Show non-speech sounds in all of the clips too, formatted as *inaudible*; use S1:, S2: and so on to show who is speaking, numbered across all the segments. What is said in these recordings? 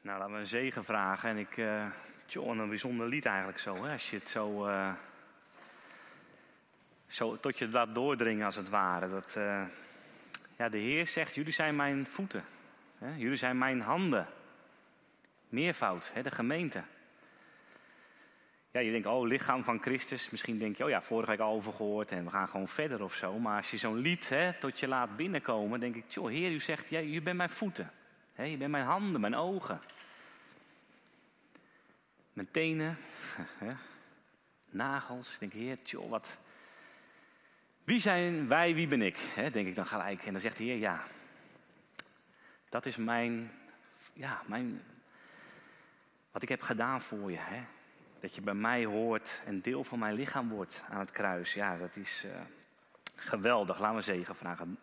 S1: Nou, laten we een zegen vragen. En ik, uh, een bijzonder lied eigenlijk zo. Hè? Als je het zo, uh, zo tot je laat doordringen als het ware. Dat, uh, ja, de Heer zegt, jullie zijn mijn voeten. Hè? Jullie zijn mijn handen. Meervoud, hè? de gemeente. Ja, je denkt, oh, lichaam van Christus. Misschien denk je, oh ja, vorige week al over gehoord en we gaan gewoon verder of zo. Maar als je zo'n lied hè, tot je laat binnenkomen, denk ik, tjoh, Heer, u zegt, ja, u bent mijn voeten. Hè? Je bent mijn handen, mijn ogen. Mijn tenen, *laughs* nagels. Ik denk, Heer, tjoh, wat... Wie zijn wij, wie ben ik? Denk ik dan gelijk. En dan zegt de Heer, ja, dat is mijn, ja, mijn, wat ik heb gedaan voor je. Hè? Dat je bij mij hoort en deel van mijn lichaam wordt aan het kruis. Ja, dat is uh, geweldig. Laten we zegen vragen.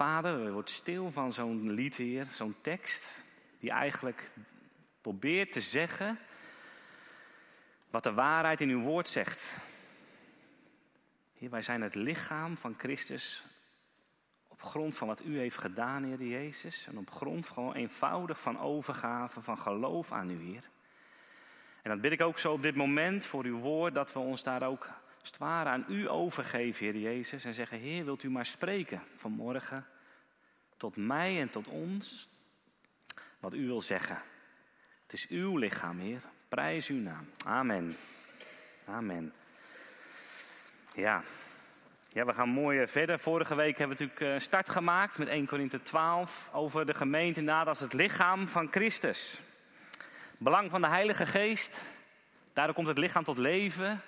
S1: Vader, we wordt stil van zo'n lied hier, zo'n tekst, die eigenlijk probeert te zeggen wat de waarheid in uw woord zegt. Wij zijn het lichaam van Christus op grond van wat u heeft gedaan, Heer Jezus. En op grond gewoon eenvoudig van overgave, van geloof aan u, Heer. En dat bid ik ook zo op dit moment voor uw woord, dat we ons daar ook als het ware aan u overgeven, Heer Jezus. En zeggen, Heer, wilt u maar spreken vanmorgen tot mij en tot ons wat u wil zeggen. Het is uw lichaam, Heer. Prijs uw naam. Amen. Amen. Ja. Ja, we gaan mooi verder. Vorige week hebben we natuurlijk eh, start gemaakt met 1 Korinthe 12 over de gemeente nadat als het lichaam van Christus. Belang van de Heilige Geest, daardoor komt het lichaam tot leven.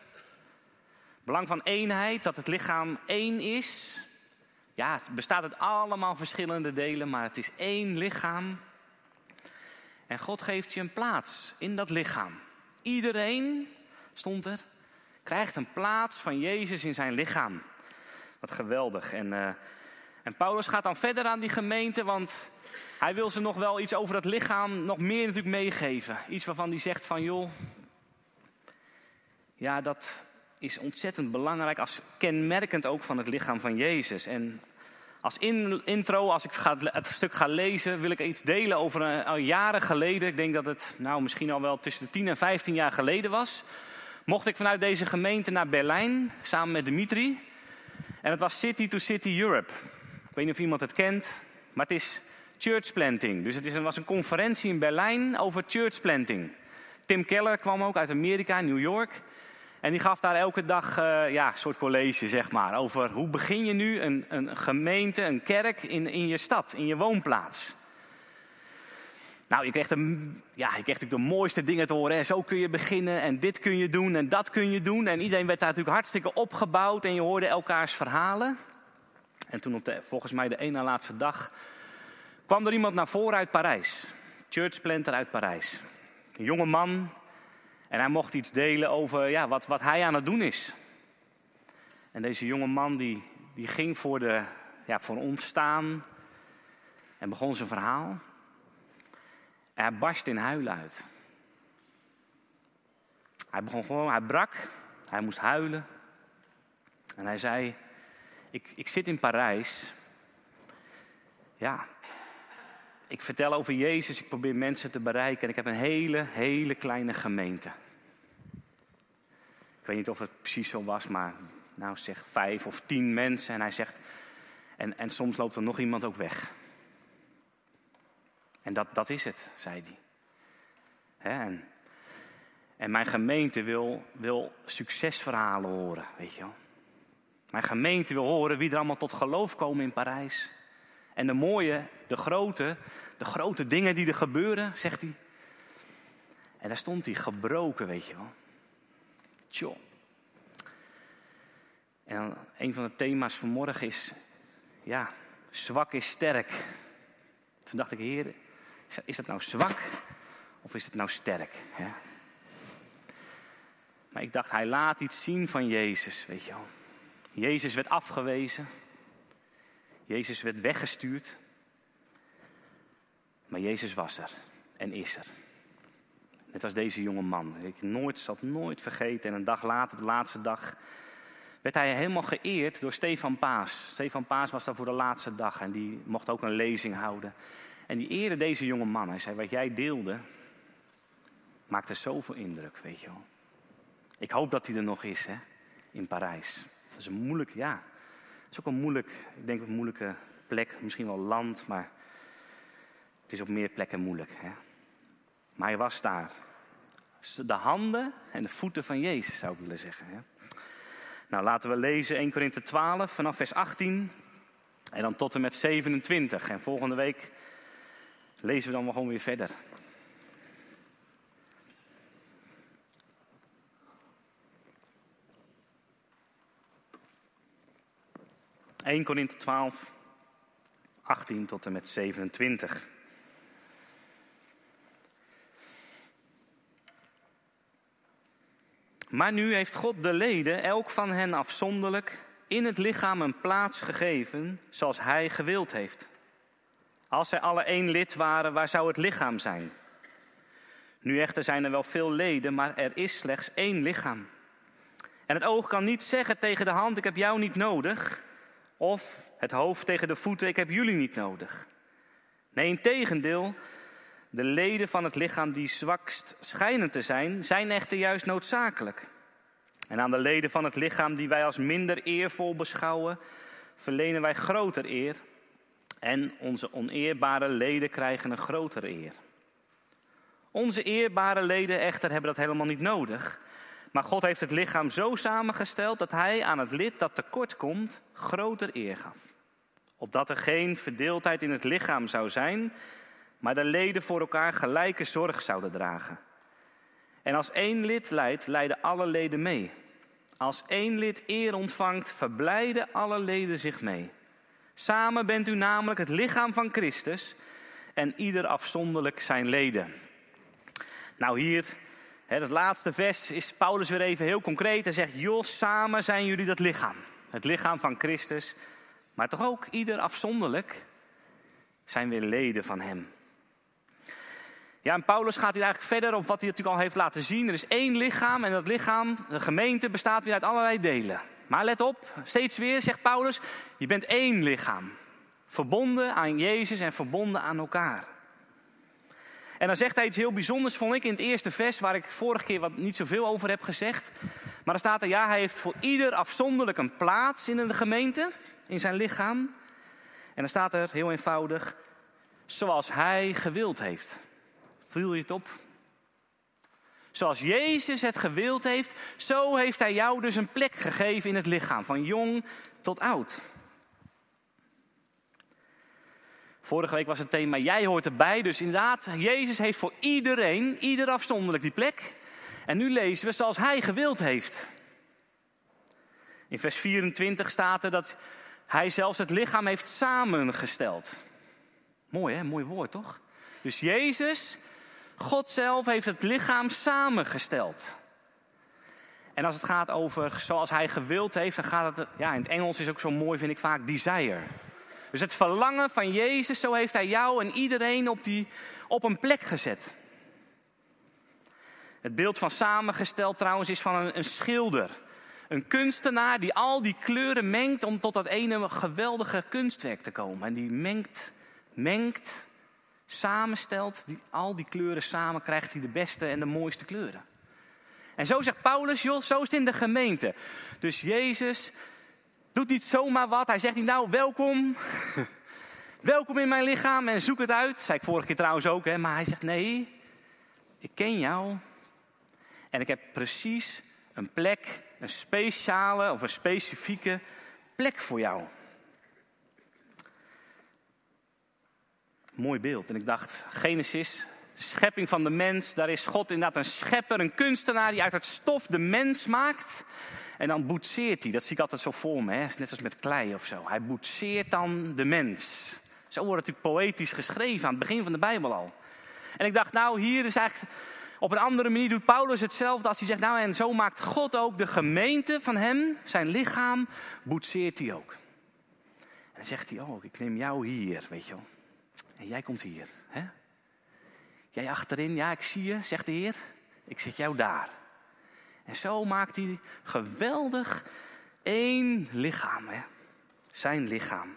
S1: Belang van eenheid, dat het lichaam één is. Ja, het bestaat uit allemaal verschillende delen, maar het is één lichaam. En God geeft je een plaats in dat lichaam. Iedereen, stond er, krijgt een plaats van Jezus in zijn lichaam. Wat geweldig. En, uh, en Paulus gaat dan verder aan die gemeente, want hij wil ze nog wel iets over dat lichaam nog meer natuurlijk meegeven. Iets waarvan hij zegt van joh, ja dat is ontzettend belangrijk als kenmerkend ook van het lichaam van Jezus. En als intro, als ik het stuk ga lezen, wil ik iets delen over een, al jaren geleden. Ik denk dat het nou misschien al wel tussen de 10 en 15 jaar geleden was. Mocht ik vanuit deze gemeente naar Berlijn samen met Dimitri. En het was City to City Europe. Ik weet niet of iemand het kent, maar het is church planting. Dus het is was een conferentie in Berlijn over church planting. Tim Keller kwam ook uit Amerika, New York. En die gaf daar elke dag uh, ja, een soort college, zeg maar. Over hoe begin je nu een, een gemeente, een kerk in, in je stad, in je woonplaats. Nou, je kreeg, de, ja, je kreeg natuurlijk de mooiste dingen te horen. Hè. Zo kun je beginnen en dit kun je doen en dat kun je doen. En iedereen werd daar natuurlijk hartstikke opgebouwd en je hoorde elkaars verhalen. En toen op volgens mij de ene laatste dag kwam er iemand naar voren uit Parijs. Churchplanter uit Parijs. Een jonge man. En hij mocht iets delen over ja, wat, wat hij aan het doen is. En deze jonge man die, die ging voor, de, ja, voor ons staan en begon zijn verhaal. Hij barst in huilen uit. Hij begon gewoon, hij brak, hij moest huilen. En hij zei, ik, ik zit in Parijs. Ja, ik vertel over Jezus, ik probeer mensen te bereiken en ik heb een hele, hele kleine gemeente. Ik weet niet of het precies zo was, maar nou zeg vijf of tien mensen. En hij zegt, en, en soms loopt er nog iemand ook weg. En dat, dat is het, zei hij. en, en mijn gemeente wil, wil succesverhalen horen, weet je wel. Mijn gemeente wil horen wie er allemaal tot geloof komen in Parijs. En de mooie, de grote, de grote dingen die er gebeuren, zegt hij. En daar stond hij gebroken, weet je wel. Tjoh. En een van de thema's vanmorgen is, ja, zwak is sterk. Toen dacht ik, heer, is het nou zwak of is het nou sterk? Maar ik dacht, hij laat iets zien van Jezus, weet je wel. Jezus werd afgewezen. Jezus werd weggestuurd. Maar Jezus was er en is er. Net als deze jonge man. Ik nooit, zal het nooit vergeten. En een dag later, de laatste dag, werd hij helemaal geëerd door Stefan Paas. Stefan Paas was daar voor de laatste dag en die mocht ook een lezing houden. En die eerde deze jonge man. Hij zei, wat jij deelde, maakte zoveel indruk, weet je wel. Ik hoop dat hij er nog is, hè, in Parijs. Dat is een moeilijk, ja. Is ook een moeilijk, ik denk een moeilijke plek, misschien wel land, maar het is op meer plekken moeilijk. Hè? Maar hij was daar. De handen en de voeten van Jezus, zou ik willen zeggen. Hè? Nou, laten we lezen 1 Korinthe 12 vanaf vers 18 en dan tot en met 27. En volgende week lezen we dan gewoon weer verder. 1 Korinthe 12, 18 tot en met 27. Maar nu heeft God de leden, elk van hen afzonderlijk, in het lichaam een plaats gegeven zoals Hij gewild heeft. Als zij alle één lid waren, waar zou het lichaam zijn? Nu echter zijn er wel veel leden, maar er is slechts één lichaam. En het oog kan niet zeggen tegen de hand: Ik heb jou niet nodig. Of het hoofd tegen de voeten: Ik heb jullie niet nodig. Nee, in tegendeel, de leden van het lichaam die zwakst schijnen te zijn, zijn echter juist noodzakelijk. En aan de leden van het lichaam die wij als minder eervol beschouwen, verlenen wij groter eer. En onze oneerbare leden krijgen een grotere eer. Onze eerbare leden echter hebben dat helemaal niet nodig. Maar God heeft het lichaam zo samengesteld dat hij aan het lid dat tekort komt groter eer gaf. Opdat er geen verdeeldheid in het lichaam zou zijn, maar de leden voor elkaar gelijke zorg zouden dragen. En als één lid lijdt, lijden alle leden mee. Als één lid eer ontvangt, verblijden alle leden zich mee. Samen bent u namelijk het lichaam van Christus en ieder afzonderlijk zijn leden. Nou, hier, het laatste vers, is Paulus weer even heel concreet. Hij zegt: Joh, samen zijn jullie dat lichaam. Het lichaam van Christus. Maar toch ook ieder afzonderlijk zijn weer leden van hem. Ja, en Paulus gaat hier eigenlijk verder op wat hij natuurlijk al heeft laten zien. Er is één lichaam en dat lichaam, de gemeente, bestaat weer uit allerlei delen. Maar let op, steeds weer zegt Paulus, je bent één lichaam. Verbonden aan Jezus en verbonden aan elkaar. En dan zegt hij iets heel bijzonders, vond ik, in het eerste vers, waar ik vorige keer wat niet zoveel over heb gezegd. Maar dan staat er, ja, hij heeft voor ieder afzonderlijk een plaats in de gemeente, in zijn lichaam. En dan staat er heel eenvoudig, zoals hij gewild heeft. Viel je het op? Zoals Jezus het gewild heeft, zo heeft Hij jou dus een plek gegeven in het lichaam, van jong tot oud. Vorige week was het thema Jij hoort erbij. Dus inderdaad, Jezus heeft voor iedereen, ieder afzonderlijk die plek. En nu lezen we zoals Hij gewild heeft. In vers 24 staat er dat Hij zelfs het lichaam heeft samengesteld. Mooi hè, mooi woord toch? Dus Jezus God zelf heeft het lichaam samengesteld. En als het gaat over zoals hij gewild heeft, dan gaat het, ja, in het Engels is ook zo mooi, vind ik vaak, desire. Dus het verlangen van Jezus, zo heeft hij jou en iedereen op, die, op een plek gezet. Het beeld van samengesteld trouwens is van een, een schilder. Een kunstenaar die al die kleuren mengt om tot dat ene geweldige kunstwerk te komen. En die mengt, mengt samenstelt, die, al die kleuren samen, krijgt hij de beste en de mooiste kleuren. En zo zegt Paulus, joh, zo is het in de gemeente. Dus Jezus doet niet zomaar wat. Hij zegt niet, nou, welkom. *laughs* welkom in mijn lichaam en zoek het uit. Zei ik vorige keer trouwens ook, hè. Maar hij zegt, nee, ik ken jou. En ik heb precies een plek, een speciale of een specifieke plek voor jou. Mooi beeld. En ik dacht, Genesis, schepping van de mens, daar is God inderdaad een schepper, een kunstenaar die uit het stof de mens maakt. En dan boetseert hij, dat zie ik altijd zo voor me, hè? net als met klei of zo. Hij boetseert dan de mens. Zo wordt het natuurlijk poëtisch geschreven aan het begin van de Bijbel al. En ik dacht, nou, hier is eigenlijk op een andere manier doet Paulus hetzelfde als hij zegt, nou, en zo maakt God ook de gemeente van hem, zijn lichaam, boetseert hij ook. En dan zegt hij, oh, ik neem jou hier, weet je wel. En jij komt hier. Hè? Jij achterin, ja, ik zie je, zegt de Heer. Ik zet jou daar. En zo maakt hij geweldig één lichaam. Hè? Zijn lichaam.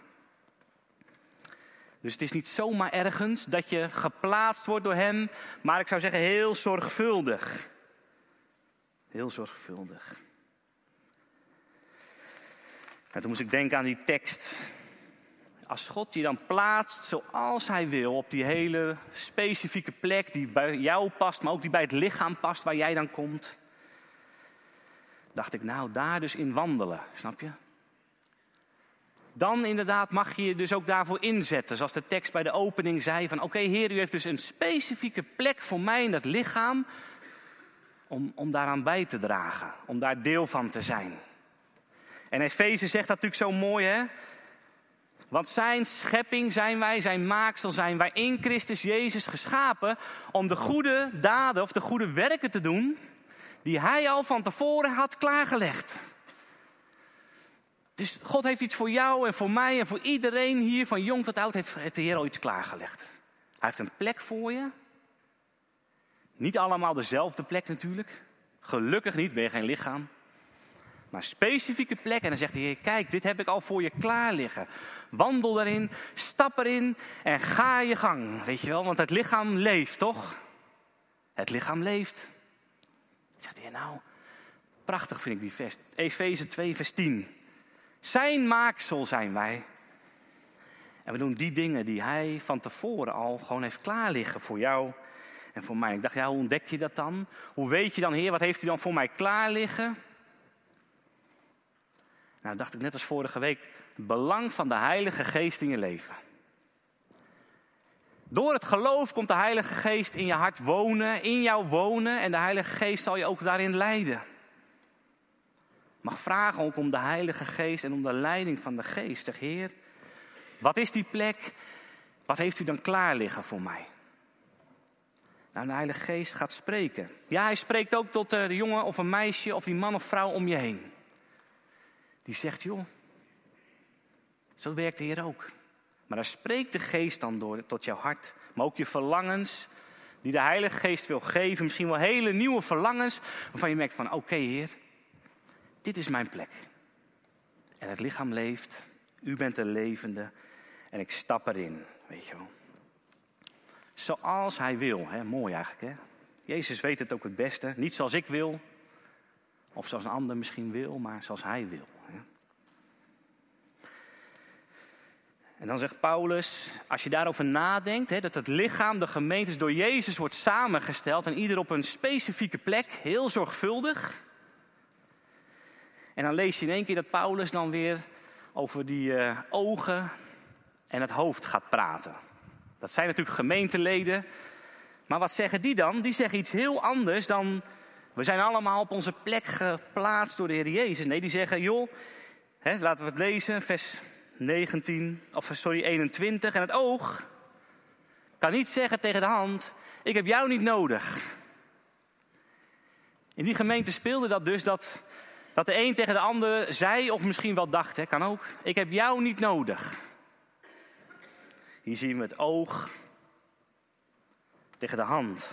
S1: Dus het is niet zomaar ergens dat je geplaatst wordt door Hem, maar ik zou zeggen heel zorgvuldig. Heel zorgvuldig. En toen moest ik denken aan die tekst. Als God je dan plaatst zoals Hij wil, op die hele specifieke plek die bij jou past, maar ook die bij het lichaam past waar jij dan komt, dacht ik, nou daar dus in wandelen, snap je? Dan inderdaad mag je je dus ook daarvoor inzetten. Zoals de tekst bij de opening zei: van oké, Heer, u heeft dus een specifieke plek voor mij in dat lichaam. Om, om daaraan bij te dragen, om daar deel van te zijn. En Efeze zegt dat natuurlijk zo mooi, hè? Want zijn schepping zijn wij, zijn maaksel zijn wij in Christus Jezus geschapen om de goede daden of de goede werken te doen die hij al van tevoren had klaargelegd. Dus God heeft iets voor jou en voor mij en voor iedereen hier, van jong tot oud, heeft de Heer al iets klaargelegd. Hij heeft een plek voor je. Niet allemaal dezelfde plek natuurlijk. Gelukkig niet, ben je geen lichaam. Maar specifieke plek. En dan zegt de Heer, kijk, dit heb ik al voor je klaar liggen. Wandel daarin, stap erin en ga je gang. Weet je wel, want het lichaam leeft, toch? Het lichaam leeft. De Heer, nou, prachtig vind ik die vers. Efeze 2, vers 10. Zijn maaksel zijn wij. En we doen die dingen die hij van tevoren al gewoon heeft klaar liggen voor jou en voor mij. Ik dacht, ja, hoe ontdek je dat dan? Hoe weet je dan, Heer, wat heeft u dan voor mij klaar liggen? Nou, dacht ik net als vorige week, het belang van de Heilige Geest in je leven. Door het geloof komt de Heilige Geest in je hart wonen, in jou wonen en de Heilige Geest zal je ook daarin leiden mag vragen ook om de Heilige Geest en om de leiding van de Geest. Zeg, Heer, wat is die plek? Wat heeft u dan klaar liggen voor mij? Nou, de Heilige Geest gaat spreken. Ja, hij spreekt ook tot de jongen of een meisje of die man of vrouw om je heen. Die zegt, joh, zo werkt de Heer ook. Maar dan spreekt de Geest dan door tot jouw hart. Maar ook je verlangens, die de Heilige Geest wil geven. Misschien wel hele nieuwe verlangens. Waarvan je merkt van, oké Heer, dit is mijn plek. En het lichaam leeft, u bent de levende en ik stap erin, weet je wel. Zoals hij wil, hè? mooi eigenlijk hè. Jezus weet het ook het beste, niet zoals ik wil, of zoals een ander misschien wil, maar zoals hij wil. Hè? En dan zegt Paulus, als je daarover nadenkt, hè, dat het lichaam, de gemeentes door Jezus wordt samengesteld en ieder op een specifieke plek, heel zorgvuldig. En dan lees je in één keer dat Paulus dan weer over die uh, ogen en het hoofd gaat praten. Dat zijn natuurlijk gemeenteleden. Maar wat zeggen die dan? Die zeggen iets heel anders dan. We zijn allemaal op onze plek geplaatst door de Heer Jezus. Nee, die zeggen, joh, hè, laten we het lezen, vers 19, of sorry, 21. En het oog kan niet zeggen tegen de hand: Ik heb jou niet nodig. In die gemeente speelde dat dus dat dat de een tegen de ander zei, of misschien wel dacht, hè, kan ook. Ik heb jou niet nodig. Hier zien we het oog tegen de hand.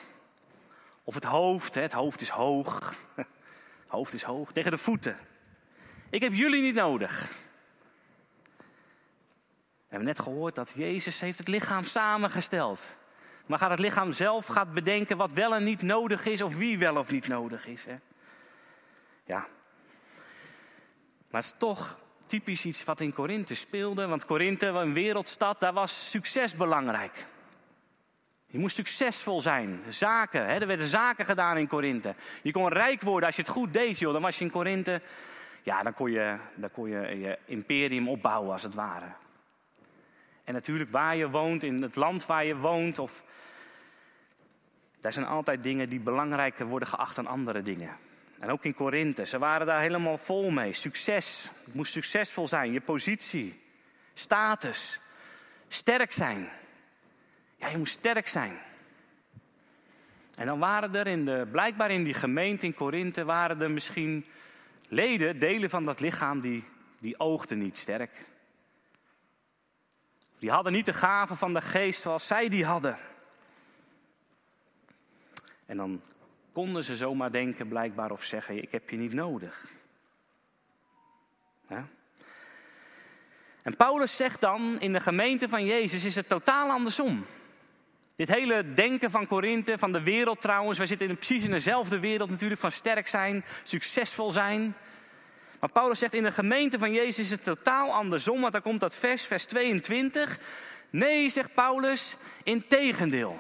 S1: Of het hoofd, het hoofd is hoog. Het *laughs* hoofd is hoog. Tegen de voeten. Ik heb jullie niet nodig. We hebben net gehoord dat Jezus heeft het lichaam samengesteld. Maar gaat het lichaam zelf gaat bedenken wat wel en niet nodig is, of wie wel of niet nodig is. Hè? Ja, maar het is toch typisch iets wat in Korinthe speelde. Want Korinthe, een wereldstad, daar was succes belangrijk. Je moest succesvol zijn. Zaken, hè? er werden zaken gedaan in Korinthe. Je kon rijk worden als je het goed deed, joh. Dan was je in Korinthe. Ja, dan kon je, dan kon je je imperium opbouwen, als het ware. En natuurlijk waar je woont, in het land waar je woont. Of... Daar zijn altijd dingen die belangrijker worden geacht dan andere dingen. En ook in Korinthe. Ze waren daar helemaal vol mee. Succes. Het moest succesvol zijn. Je positie. Status. Sterk zijn. Ja, je moest sterk zijn. En dan waren er in de, blijkbaar in die gemeente in Korinthe, waren er misschien leden, delen van dat lichaam, die, die oogden niet sterk. Die hadden niet de gaven van de geest zoals zij die hadden. En dan konden ze zomaar denken, blijkbaar, of zeggen: Ik heb je niet nodig. En Paulus zegt dan, in de gemeente van Jezus is het totaal andersom. Dit hele denken van Korinthe, van de wereld trouwens, wij zitten in, precies in dezelfde wereld natuurlijk, van sterk zijn, succesvol zijn. Maar Paulus zegt, in de gemeente van Jezus is het totaal andersom, want daar komt dat vers, vers 22. Nee, zegt Paulus, in tegendeel.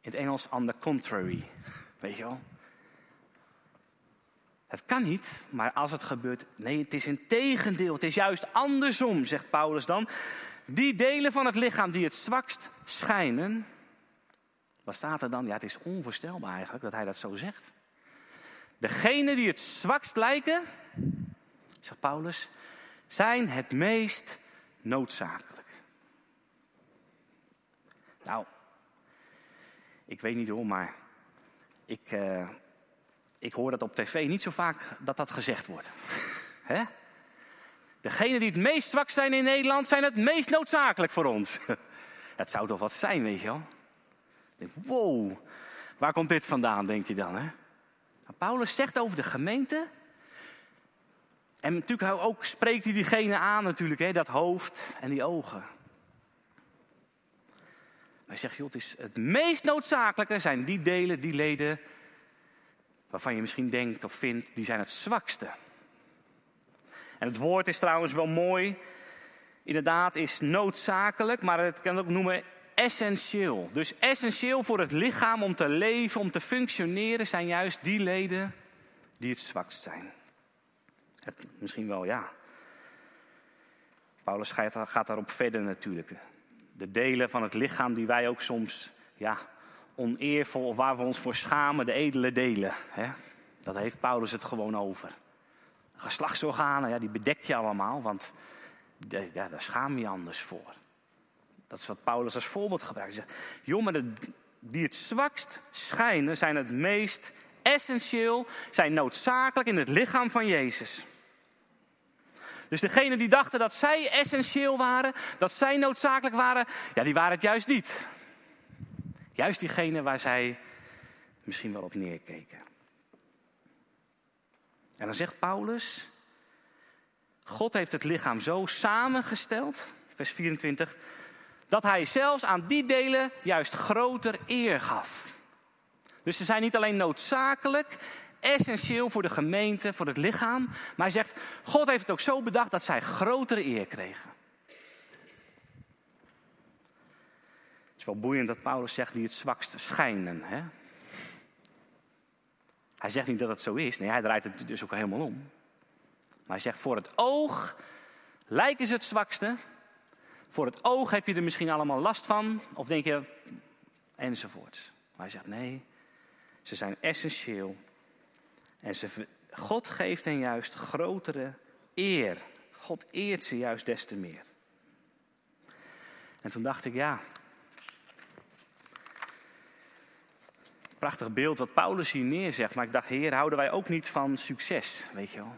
S1: In het Engels on the contrary, weet je wel. Het kan niet, maar als het gebeurt, nee, het is in tegendeel. Het is juist andersom, zegt Paulus dan. Die delen van het lichaam die het zwakst schijnen. Wat staat er dan? Ja, het is onvoorstelbaar eigenlijk dat hij dat zo zegt. Degenen die het zwakst lijken, zegt Paulus, zijn het meest noodzakelijk. Nou, ik weet niet hoe, maar ik, uh, ik hoor dat op tv niet zo vaak dat dat gezegd wordt. *laughs* Hè? Degenen die het meest zwak zijn in Nederland zijn het meest noodzakelijk voor ons. *laughs* Het zou toch wat zijn, weet je wel? Wow, waar komt dit vandaan, denk je dan? Hè? Paulus zegt over de gemeente. En natuurlijk ook spreekt hij diegene aan, natuurlijk, hè, dat hoofd en die ogen. Hij zegt, joh, het, het meest noodzakelijke zijn die delen, die leden, waarvan je misschien denkt of vindt, die zijn het zwakste. En het woord is trouwens wel mooi. Inderdaad, is noodzakelijk, maar het kan ook noemen essentieel. Dus essentieel voor het lichaam om te leven, om te functioneren, zijn juist die leden die het zwakst zijn. Het, misschien wel, ja. Paulus gaat, daarop verder natuurlijk. De delen van het lichaam die wij ook soms, ja, oneervol of waar we ons voor schamen, de edele delen. Hè? Dat heeft Paulus het gewoon over. Geslachtsorganen, ja, die bedek je allemaal, want ja, daar schaam je anders voor. Dat is wat Paulus als voorbeeld gebruikt. Hij zegt, jongen, die het zwakst schijnen, zijn het meest essentieel, zijn noodzakelijk in het lichaam van Jezus. Dus degenen die dachten dat zij essentieel waren, dat zij noodzakelijk waren, ja, die waren het juist niet. Juist diegenen waar zij misschien wel op neerkeken. En dan zegt Paulus, God heeft het lichaam zo samengesteld, vers 24, dat hij zelfs aan die delen juist groter eer gaf. Dus ze zijn niet alleen noodzakelijk, essentieel voor de gemeente, voor het lichaam, maar hij zegt, God heeft het ook zo bedacht dat zij grotere eer kregen. Het is wel boeiend dat Paulus zegt die het zwakste schijnen. Hè? Hij zegt niet dat het zo is. Nee, hij draait het dus ook helemaal om. Maar hij zegt, voor het oog lijken ze het zwakste. Voor het oog heb je er misschien allemaal last van. Of denk je, enzovoorts. Maar hij zegt, nee, ze zijn essentieel. En ze, God geeft hen juist grotere eer. God eert ze juist des te meer. En toen dacht ik, ja, Prachtig beeld wat Paulus hier neerzegt. Maar ik dacht, Heer, houden wij ook niet van succes, weet je wel?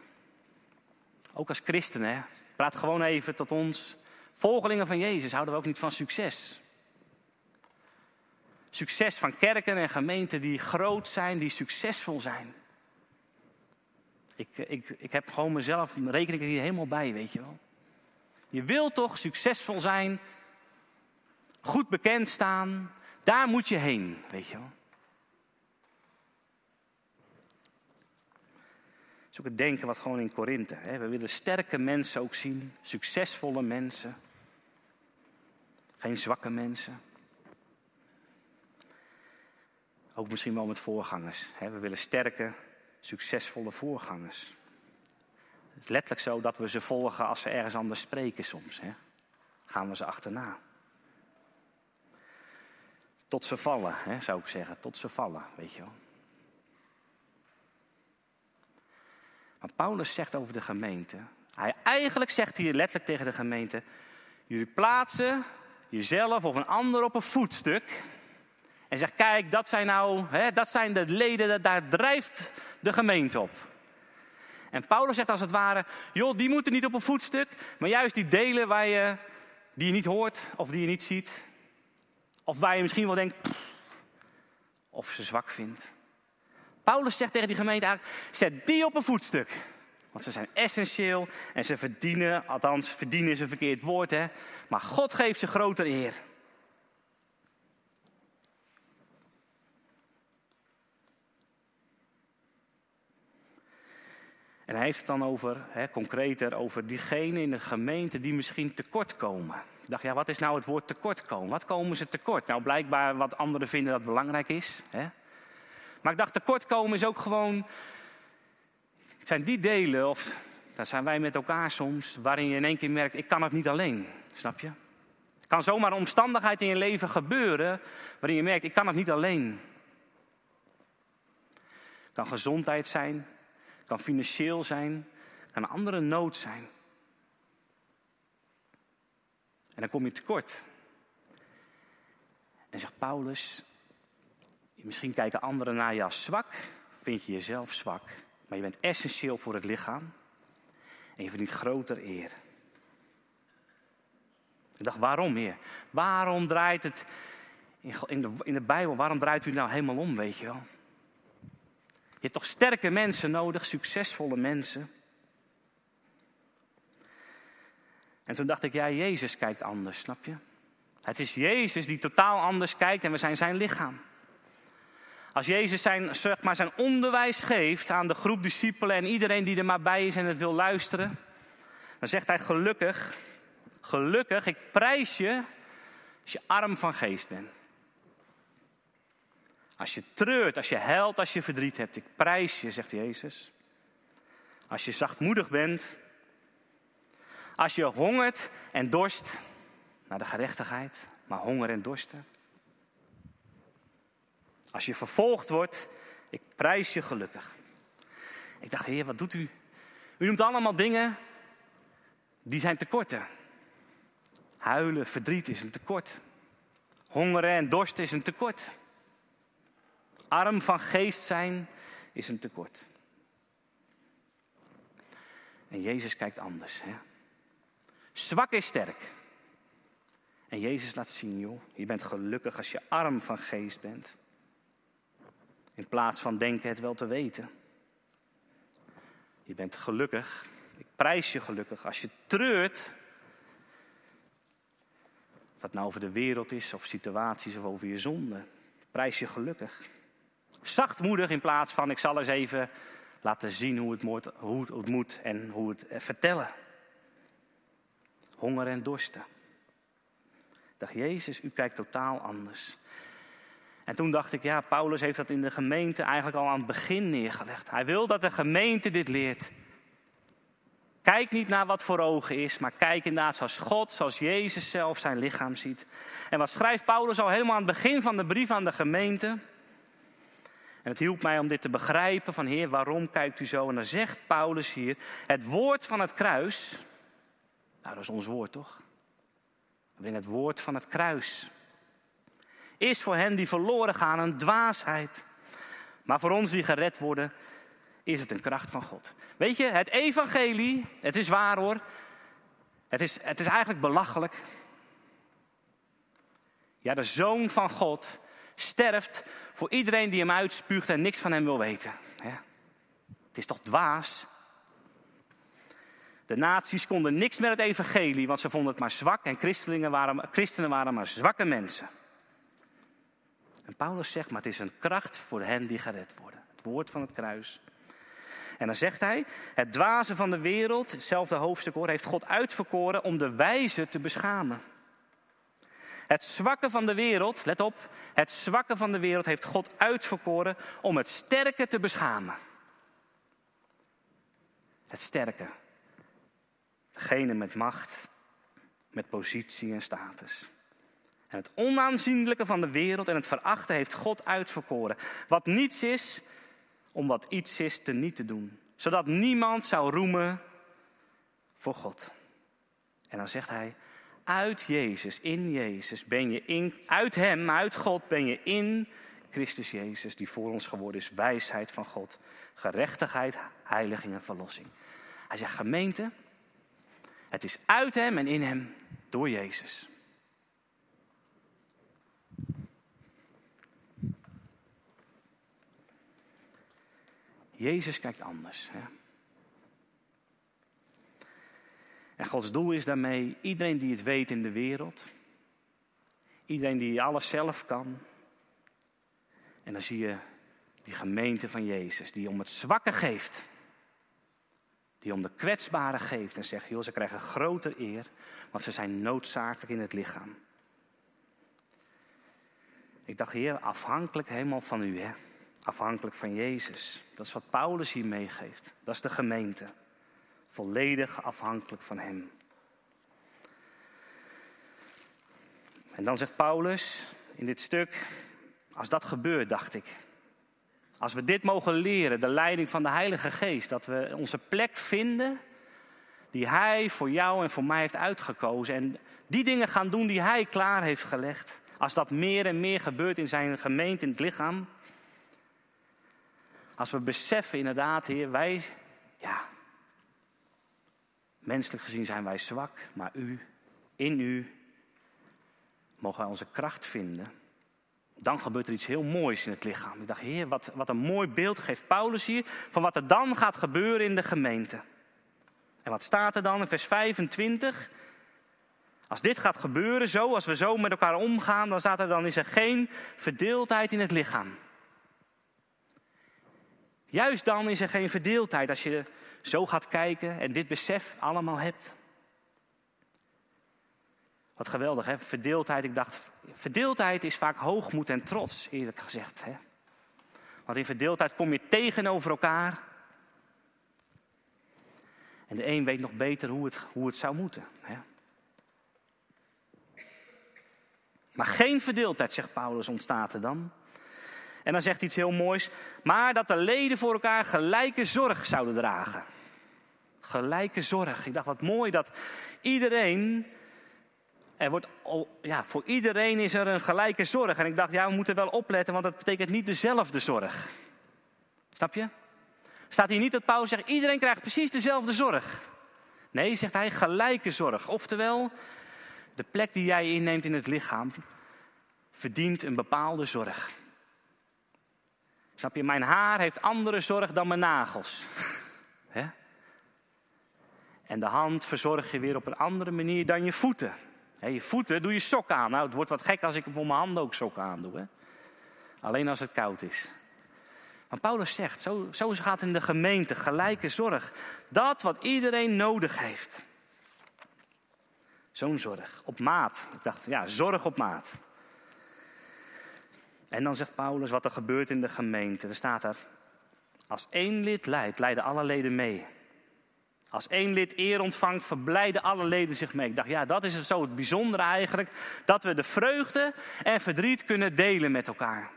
S1: Ook als christenen, praat gewoon even tot ons. Volgelingen van Jezus houden we ook niet van succes. Succes van kerken en gemeenten die groot zijn, die succesvol zijn. Ik, ik, ik heb gewoon mezelf, reken ik er hier helemaal bij, weet je wel. Je wil toch succesvol zijn, goed bekend staan, daar moet je heen, weet je wel. is ook het denken wat gewoon in Korinthe. We willen sterke mensen ook zien, succesvolle mensen. Geen zwakke mensen. Ook misschien wel met voorgangers. We willen sterke, succesvolle voorgangers. Het is letterlijk zo dat we ze volgen als ze ergens anders spreken soms. Hè? Gaan we ze achterna. Tot ze vallen, hè, zou ik zeggen. Tot ze vallen, weet je wel. Maar Paulus zegt over de gemeente. Hij eigenlijk zegt hier letterlijk tegen de gemeente: jullie plaatsen jezelf of een ander op een voetstuk. En zegt: kijk, dat zijn nou, hè, dat zijn de leden, daar drijft de gemeente op. En Paulus zegt als het ware: joh, die moeten niet op een voetstuk, maar juist die delen waar je, die je niet hoort of die je niet ziet. Of waar je misschien wel denkt, of ze zwak vindt. Paulus zegt tegen die gemeente eigenlijk, zet die op een voetstuk. Want ze zijn essentieel en ze verdienen, althans verdienen is een verkeerd woord, hè. Maar God geeft ze groter eer. En hij heeft het dan over, hè, concreter, over diegenen in de gemeente die misschien tekort komen. Ik dacht, ja, wat is nou het woord tekort komen? Wat komen ze tekort? Nou, blijkbaar wat anderen vinden dat belangrijk is. Hè? Maar ik dacht, tekort komen is ook gewoon. Het zijn die delen, of daar zijn wij met elkaar soms, waarin je in één keer merkt: ik kan het niet alleen. Snap je? Het kan zomaar een omstandigheid in je leven gebeuren waarin je merkt: ik kan het niet alleen. Het kan gezondheid zijn, kan financieel zijn, kan een andere nood zijn. En dan kom je tekort. En zegt Paulus, misschien kijken anderen naar als zwak, vind je jezelf zwak, maar je bent essentieel voor het lichaam en je verdient groter eer. Ik dacht, waarom meer? Waarom draait het in de, in de Bijbel, waarom draait u nou helemaal om, weet je wel? Je hebt toch sterke mensen nodig, succesvolle mensen. En toen dacht ik, ja, Jezus kijkt anders, snap je? Het is Jezus die totaal anders kijkt en we zijn zijn lichaam. Als Jezus zijn, zeg maar, zijn onderwijs geeft aan de groep discipelen en iedereen die er maar bij is en het wil luisteren, dan zegt hij gelukkig, gelukkig, ik prijs je als je arm van geest bent. Als je treurt, als je huilt, als je verdriet hebt, ik prijs je, zegt Jezus. Als je zachtmoedig bent, als je hongert en dorst naar de gerechtigheid, maar honger en dorsten. Als je vervolgd wordt, ik prijs je gelukkig. Ik dacht, heer, wat doet u? U noemt allemaal dingen die zijn tekorten. Huilen, verdriet is een tekort. Hongeren en dorst is een tekort. Arm van geest zijn is een tekort. En Jezus kijkt anders. Hè? Zwak is sterk. En Jezus laat zien, joh, je bent gelukkig als je arm van geest bent. In plaats van denken het wel te weten. Je bent gelukkig, ik prijs je gelukkig als je treurt. Of dat nou over de wereld is, of situaties, of over je zonde. Prijs je gelukkig. Zachtmoedig in plaats van ik zal eens even laten zien hoe het moet, hoe het moet en hoe het eh, vertellen. Honger en dorsten. Dacht, Jezus, u kijkt totaal anders. En toen dacht ik, ja, Paulus heeft dat in de gemeente eigenlijk al aan het begin neergelegd. Hij wil dat de gemeente dit leert. Kijk niet naar wat voor ogen is, maar kijk inderdaad zoals God, zoals Jezus zelf zijn lichaam ziet. En wat schrijft Paulus al helemaal aan het begin van de brief aan de gemeente? En het hielp mij om dit te begrijpen van Heer, waarom kijkt u zo? En dan zegt Paulus hier, het woord van het kruis, nou dat is ons woord toch? We het woord van het kruis. Is voor hen die verloren gaan een dwaasheid. Maar voor ons die gered worden, is het een kracht van God. Weet je, het evangelie, het is waar hoor. Het is, het is eigenlijk belachelijk. Ja, de zoon van God sterft voor iedereen die hem uitspuugt en niks van hem wil weten. Het is toch dwaas? De naties konden niks met het evangelie, want ze vonden het maar zwak en christenen waren, christenen waren maar zwakke mensen. En Paulus zegt, maar het is een kracht voor hen die gered worden. Het woord van het kruis. En dan zegt hij, het dwaze van de wereld, hetzelfde hoofdstuk hoor, heeft God uitverkoren om de wijze te beschamen. Het zwakke van de wereld, let op, het zwakke van de wereld heeft God uitverkoren om het sterke te beschamen. Het sterke. Degene met macht, met positie en status. En het onaanzienlijke van de wereld en het verachten heeft God uitverkoren. Wat niets is, om wat iets is te niet te doen. Zodat niemand zou roemen voor God. En dan zegt hij, uit Jezus, in Jezus ben je in, uit Hem, uit God ben je in Christus Jezus, die voor ons geworden is, wijsheid van God, gerechtigheid, heiliging en verlossing. Hij zegt gemeente, het is uit Hem en in Hem door Jezus. Jezus kijkt anders. En Gods doel is daarmee iedereen die het weet in de wereld. Iedereen die alles zelf kan. En dan zie je die gemeente van Jezus, die om het zwakke geeft. Die om de kwetsbare geeft en zegt, joh, ze krijgen groter eer, want ze zijn noodzakelijk in het lichaam. Ik dacht, Heer, afhankelijk helemaal van u, hè? Afhankelijk van Jezus. Dat is wat Paulus hier meegeeft. Dat is de gemeente. Volledig afhankelijk van Hem. En dan zegt Paulus in dit stuk, als dat gebeurt, dacht ik, als we dit mogen leren, de leiding van de Heilige Geest, dat we onze plek vinden die Hij voor jou en voor mij heeft uitgekozen en die dingen gaan doen die Hij klaar heeft gelegd. Als dat meer en meer gebeurt in zijn gemeente, in het lichaam. Als we beseffen inderdaad, Heer, wij, ja, menselijk gezien zijn wij zwak, maar U, in U, mogen wij onze kracht vinden dan gebeurt er iets heel moois in het lichaam. Ik dacht, heer, wat, wat een mooi beeld geeft Paulus hier van wat er dan gaat gebeuren in de gemeente. En wat staat er dan in vers 25? Als dit gaat gebeuren, zo, als we zo met elkaar omgaan, dan staat er dan is er geen verdeeldheid in het lichaam. Juist dan is er geen verdeeldheid als je zo gaat kijken en dit besef allemaal hebt. Wat geweldig, hè? Verdeeldheid. Ik dacht, verdeeldheid is vaak hoogmoed en trots, eerlijk gezegd. Hè? Want in verdeeldheid kom je tegenover elkaar. En de een weet nog beter hoe het, hoe het zou moeten. Hè? Maar geen verdeeldheid, zegt Paulus, ontstaat er dan. En dan zegt hij iets heel moois. Maar dat de leden voor elkaar gelijke zorg zouden dragen. Gelijke zorg. Ik dacht, wat mooi dat iedereen er wordt, ja, voor iedereen is er een gelijke zorg. En ik dacht, ja, we moeten wel opletten, want dat betekent niet dezelfde zorg. Snap je? Staat hier niet dat Paulus zegt, iedereen krijgt precies dezelfde zorg. Nee, zegt hij, gelijke zorg. Oftewel, de plek die jij inneemt in het lichaam verdient een bepaalde zorg. Snap je, mijn haar heeft andere zorg dan mijn nagels. *laughs* En de hand verzorg je weer op een andere manier dan je voeten je voeten doe je sokken aan. Nou, het wordt wat gek als ik op mijn handen ook sokken aan doe. Hè? Alleen als het koud is. Maar Paulus zegt, zo, zo gaat in de gemeente gelijke zorg. Dat wat iedereen nodig heeft. Zo'n zorg, op maat. Ik dacht, ja, zorg op maat. En dan zegt Paulus wat er gebeurt in de gemeente. Er staat er, als één lid leidt, leiden alle leden mee. Als één lid eer ontvangt, verblijden alle leden zich mee. Ik dacht, ja, dat is het zo het bijzondere eigenlijk. Dat we de vreugde en verdriet kunnen delen met elkaar.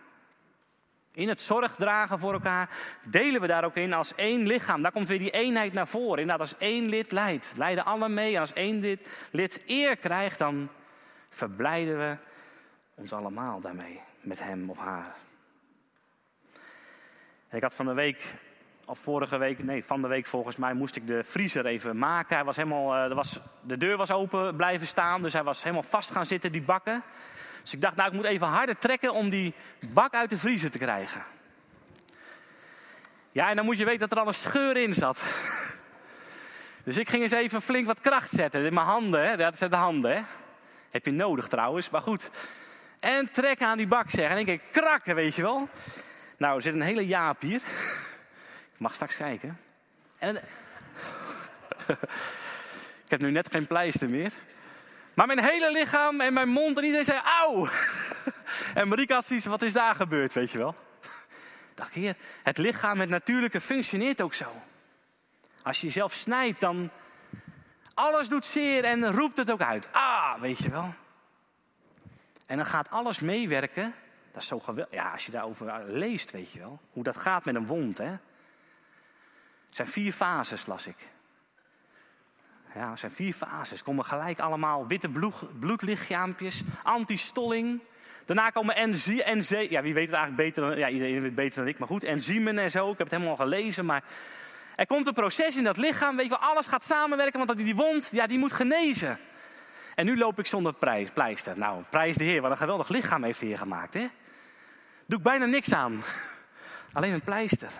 S1: In het zorg dragen voor elkaar delen we daar ook in als één lichaam. Daar komt weer die eenheid naar voren. Inderdaad, als één lid leidt, leiden alle mee. En als één lid, lid eer krijgt, dan verblijden we ons allemaal daarmee. Met hem of haar. ik had van de week of vorige week, nee, van de week volgens mij, moest ik de vriezer even maken. Hij was helemaal, uh, was, de deur was open blijven staan, dus hij was helemaal vast gaan zitten, die bakken. Dus ik dacht, nou, ik moet even harder trekken om die bak uit de vriezer te krijgen. Ja, en dan moet je weten dat er al een scheur in zat. *laughs* Dus ik ging eens even flink wat kracht zetten in mijn handen. Hè? Dat zijn de handen, hè? Heb je nodig trouwens, maar goed. En trekken aan die bak, zeg. En ik denk, krakken, weet je wel. Nou, er zit een hele jaap hier. Ik mag straks kijken. En ik heb nu net geen pleister meer. Maar mijn hele lichaam en mijn mond en iedereen zei auw. en Marieke had wat is daar gebeurd, weet je wel? Dacht, heer, het lichaam, het natuurlijke, functioneert ook zo. Als je jezelf snijdt, dan alles doet zeer en roept het ook uit. Ah, weet je wel. En dan gaat alles meewerken. Dat is zo geweldig. Ja, als je daarover leest, weet je wel. Hoe dat gaat met een wond, hè. Zijn vier fases, las ik. Ja, het zijn vier fases. Komen gelijk allemaal witte bloed, bloedlichaampjes, antistolling. Daarna komen enzymen. Ja, wie weet het eigenlijk beter dan, ja, iedereen weet het beter dan ik, maar goed. Enzymen en zo. Ik heb het helemaal al gelezen. Maar er komt een proces in dat lichaam. Weet je wel, alles gaat samenwerken, want die wond, ja, die moet genezen. En nu loop ik zonder prijs, pleister. Nou, prijs de Heer, wat een geweldig lichaam heeft Heer gemaakt, hè? Doe ik bijna niks aan. *laughs* Alleen een pleister.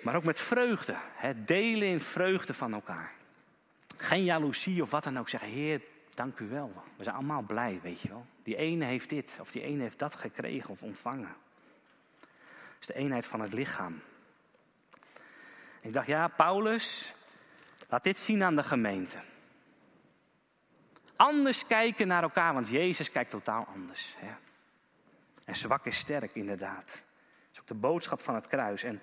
S1: Maar ook met vreugde. Het delen in vreugde van elkaar. Geen jaloezie of wat dan ook. Zeggen, Heer, dank u wel. We zijn allemaal blij, weet je wel. Die ene heeft dit of die ene heeft dat gekregen of ontvangen. Het is de eenheid van het lichaam. Ik dacht, ja, Paulus, laat dit zien aan de gemeente. Anders kijken naar elkaar, want Jezus kijkt totaal anders. Hè? En zwak is sterk, inderdaad. Dat is ook de boodschap van het kruis. En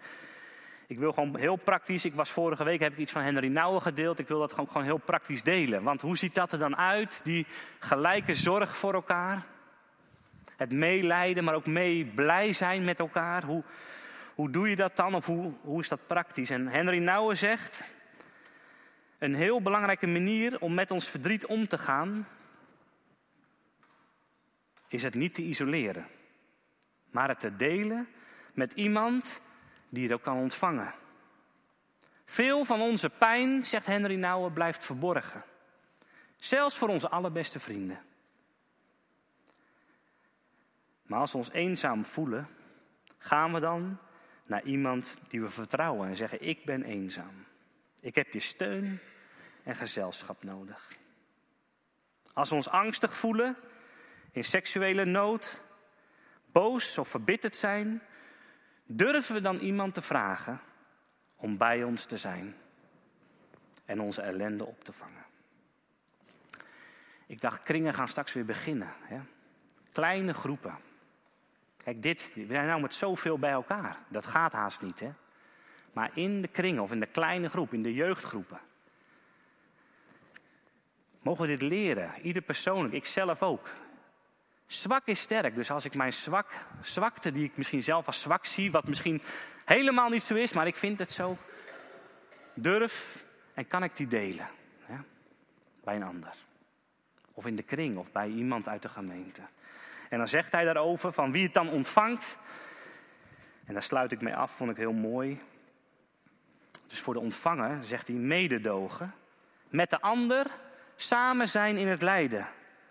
S1: ik wil gewoon heel praktisch, ik was vorige week, heb ik iets van Henry Nouwen gedeeld. Ik wil dat gewoon, gewoon heel praktisch delen. Want hoe ziet dat er dan uit? Die gelijke zorg voor elkaar. Het meelijden, maar ook mee blij zijn met elkaar. Hoe, hoe doe je dat dan? Of hoe, hoe is dat praktisch? En Henry Nouwen zegt, een heel belangrijke manier om met ons verdriet om te gaan, is het niet te isoleren, maar het te delen met iemand die het ook kan ontvangen. Veel van onze pijn, zegt Henry Nouwen, blijft verborgen. Zelfs voor onze allerbeste vrienden. Maar als we ons eenzaam voelen, gaan we dan naar iemand die we vertrouwen en zeggen: Ik ben eenzaam. Ik heb je steun en gezelschap nodig. Als we ons angstig voelen, in seksuele nood, boos of verbitterd zijn, durven we dan iemand te vragen om bij ons te zijn en onze ellende op te vangen. Ik dacht, kringen gaan straks weer beginnen. Hè? Kleine groepen. Kijk, dit, we zijn nou met zoveel bij elkaar. Dat gaat haast niet, hè? Maar in de kringen of in de kleine groep, in de jeugdgroepen. Mogen we dit leren, ieder persoonlijk, ik zelf ook. Zwak is sterk, dus als ik mijn zwak, zwakte die ik misschien zelf als zwak zie, wat misschien helemaal niet zo is, maar ik vind het zo, durf en kan ik die delen ja? bij een ander. Of in de kring of bij iemand uit de gemeente. En dan zegt hij daarover van wie het dan ontvangt. En daar sluit ik mee af, vond ik heel mooi. Dus voor de ontvanger zegt hij mededogen. Met de ander samen zijn in het lijden.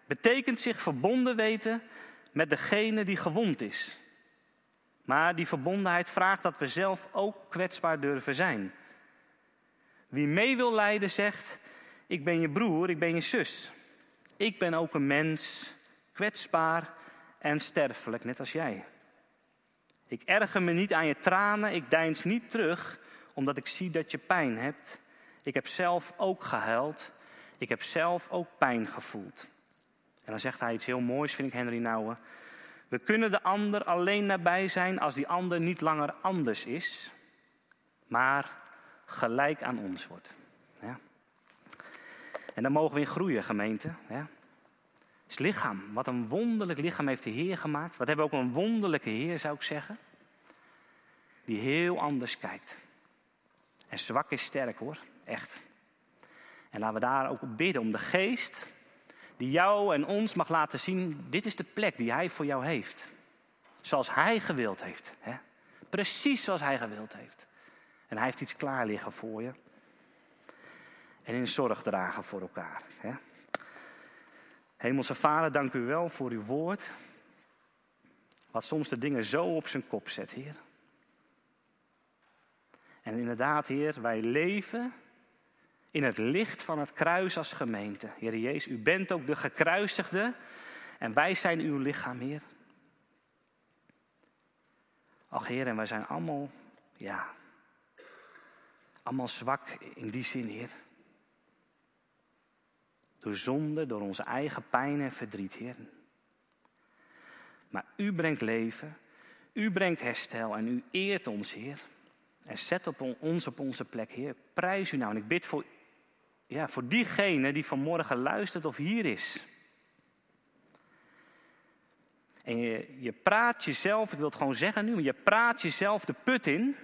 S1: Betekent zich verbonden weten met degene die gewond is. Maar die verbondenheid vraagt dat we zelf ook kwetsbaar durven zijn. Wie mee wil lijden zegt, ik ben je broer, ik ben je zus. Ik ben ook een mens, kwetsbaar en sterfelijk, net als jij. Ik erger me niet aan je tranen, ik deins niet terug, omdat ik zie dat je pijn hebt. Ik heb zelf ook gehuild, ik heb zelf ook pijn gevoeld. En dan zegt hij iets heel moois, vind ik Henry Nouwen. We kunnen de ander alleen nabij zijn als die ander niet langer anders is, maar gelijk aan ons wordt. Ja. En dan mogen we in groeien, gemeente. Ja is lichaam. Wat een wonderlijk lichaam heeft de Heer gemaakt. Wat hebben we ook een wonderlijke Heer, zou ik zeggen. Die heel anders kijkt. En zwak is sterk hoor, echt. En laten we daar ook op bidden om de geest die jou en ons mag laten zien, dit is de plek die Hij voor jou heeft. Zoals Hij gewild heeft. Hè? Precies zoals Hij gewild heeft. En Hij heeft iets klaar liggen voor je. En in zorg dragen voor elkaar. Hè? Hemelse Vader, dank u wel voor uw woord. Wat soms de dingen zo op zijn kop zet, Heer. En inderdaad, Heer, wij leven in het licht van het kruis als gemeente. Heer Jezus, u bent ook de gekruisigde en wij zijn uw lichaam, Heer. Ach Heer, en wij zijn allemaal, ja, allemaal zwak in die zin, Heer. Door zonde, door onze eigen pijn en verdriet, Heer. Maar u brengt leven, u brengt herstel en u eert ons, Heer. En zet op ons op onze plek, Heer. Prijs u nou. En ik bid voor, ja, voor diegene die vanmorgen luistert of hier is. En je, je praat jezelf, ik wil het gewoon zeggen nu, je praat jezelf de put in.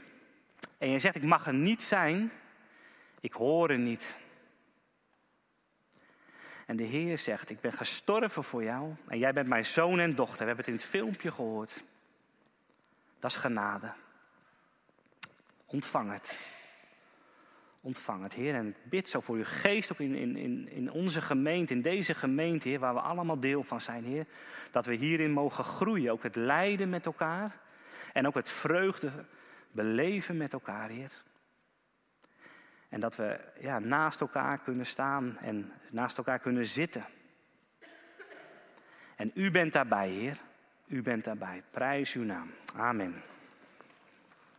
S1: En je zegt, ik mag er niet zijn. Ik hoor er niet. En de Heer zegt, ik ben gestorven voor jou en jij bent mijn zoon en dochter. We hebben het in het filmpje gehoord. Dat is genade. Ontvang het ontvang het, Heer. En ik bid zo voor uw geest op in, in, in onze gemeente, in deze gemeente, Heer, waar we allemaal deel van zijn, Heer. Dat we hierin mogen groeien, ook het lijden met elkaar en ook het vreugde beleven met elkaar, Heer. En dat we ja, naast elkaar kunnen staan en naast elkaar kunnen zitten. En u bent daarbij, Heer. U bent daarbij. Prijs uw naam. Amen.